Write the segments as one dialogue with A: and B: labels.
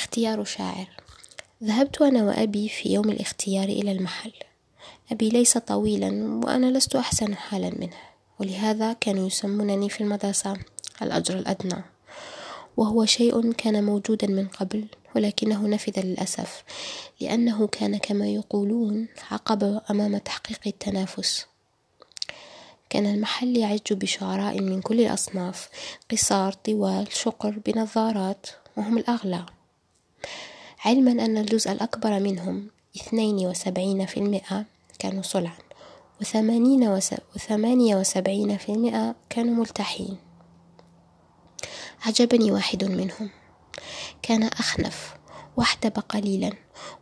A: اختيار شاعر. ذهبت أنا وأبي في يوم الاختيار إلى المحل. أبي ليس طويلا وأنا لست أحسن حالا منه ولهذا كانوا يسمونني في المدرسة الأجر الأدنى. وهو شيء كان موجودا من قبل ولكنه نفذ للأسف لأنه كان كما يقولون عقبة أمام تحقيق التنافس. كان المحل يعج بشعراء من كل الأصناف قصار طوال شقر بنظارات وهم الأغلى. علما أن الجزء الأكبر منهم اثنين وسبعين في المئة كانوا صلعا وثمانين وثمانية وسبعين في المئة كانوا ملتحين. عجبني واحد منهم. كان أخنف واحتب قليلا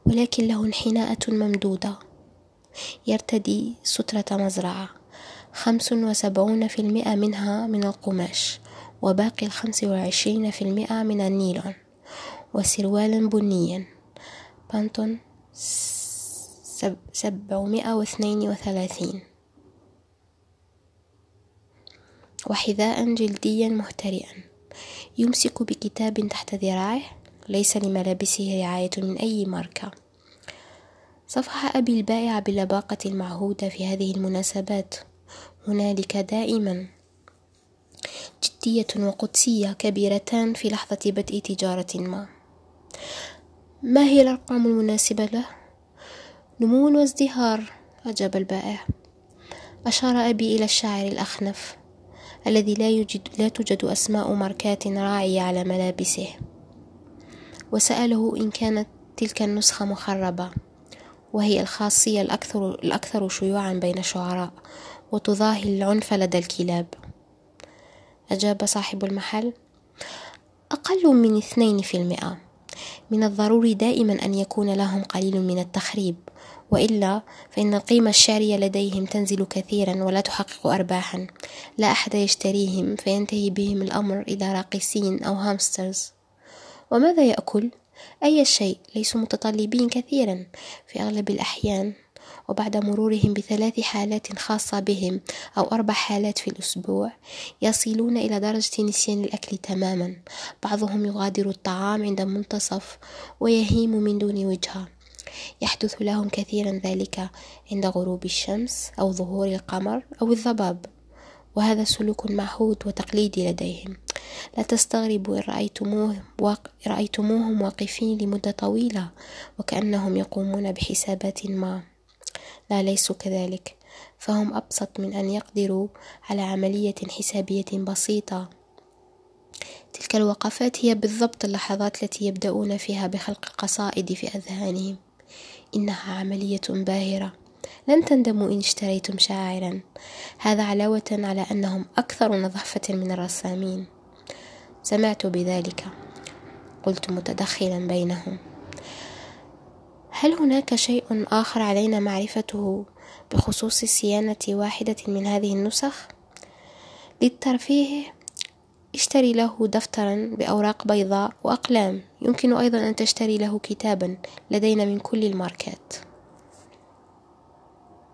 A: ولكن له انحناءة ممدودة. يرتدي سترة مزرعة خمس وسبعون في المئة منها من القماش وباقي الخمس وعشرين في المئة من النيلون. وسروالا بنيا. بانتون سبعمائة واثنين وثلاثين. وحذاء جلديا مهترئا. يمسك بكتاب تحت ذراعه. ليس لملابسه رعاية من أي ماركة. صفح أبي البائع باللباقة المعهودة في هذه المناسبات. هنالك دائما. جدية وقدسية كبيرتان في لحظة بدء تجارة ما. ما هي الأرقام المناسبة له؟ نمو وازدهار أجاب البائع. أشار أبي إلى الشاعر الأخنف الذي لا, يوجد لا توجد أسماء ماركات راعية على ملابسه. وسأله إن كانت تلك النسخة مخربة وهي الخاصية الأكثر, الأكثر شيوعا بين الشعراء وتظاهي العنف لدى الكلاب. أجاب صاحب المحل أقل من اثنين في المئة. من الضروري دائما أن يكون لهم قليل من التخريب وإلا فإن القيمة الشعرية لديهم تنزل كثيرا ولا تحقق أرباحا. لا أحد يشتريهم فينتهي بهم الأمر إلى راقصين أو هامسترز. وماذا يأكل؟ أي شيء ليسوا متطلبين كثيرا في أغلب الأحيان. وبعد مرورهم بثلاث حالات خاصة بهم أو أربع حالات في الأسبوع يصلون إلى درجة نسيان الأكل تماما. بعضهم يغادر الطعام عند المنتصف ويهيم من دون وجهة يحدث لهم كثيرا ذلك عند غروب الشمس أو ظهور القمر أو الضباب وهذا سلوك معهود وتقليدي لديهم. لا تستغربوا إن رأيتموه واق... رأيتموهم واقفين لمدة طويلة وكأنهم يقومون بحسابات ما. لا ليسوا كذلك. فهم أبسط من أن يقدروا على عملية حسابية بسيطة. تلك الوقفات هي بالضبط اللحظات التي يبدأون فيها بخلق القصائد في أذهانهم. إنها عملية باهرة. لن تندموا إن اشتريتم شاعرا. هذا علاوة على أنهم أكثر نظافة من الرسامين. سمعت بذلك. قلت متدخلا بينهم. هل هناك شيء آخر علينا معرفته بخصوص صيانة واحدة من هذه النسخ؟ للترفيه اشتري له دفترا بأوراق بيضاء وأقلام يمكن أيضا أن تشتري له كتابا لدينا من كل الماركات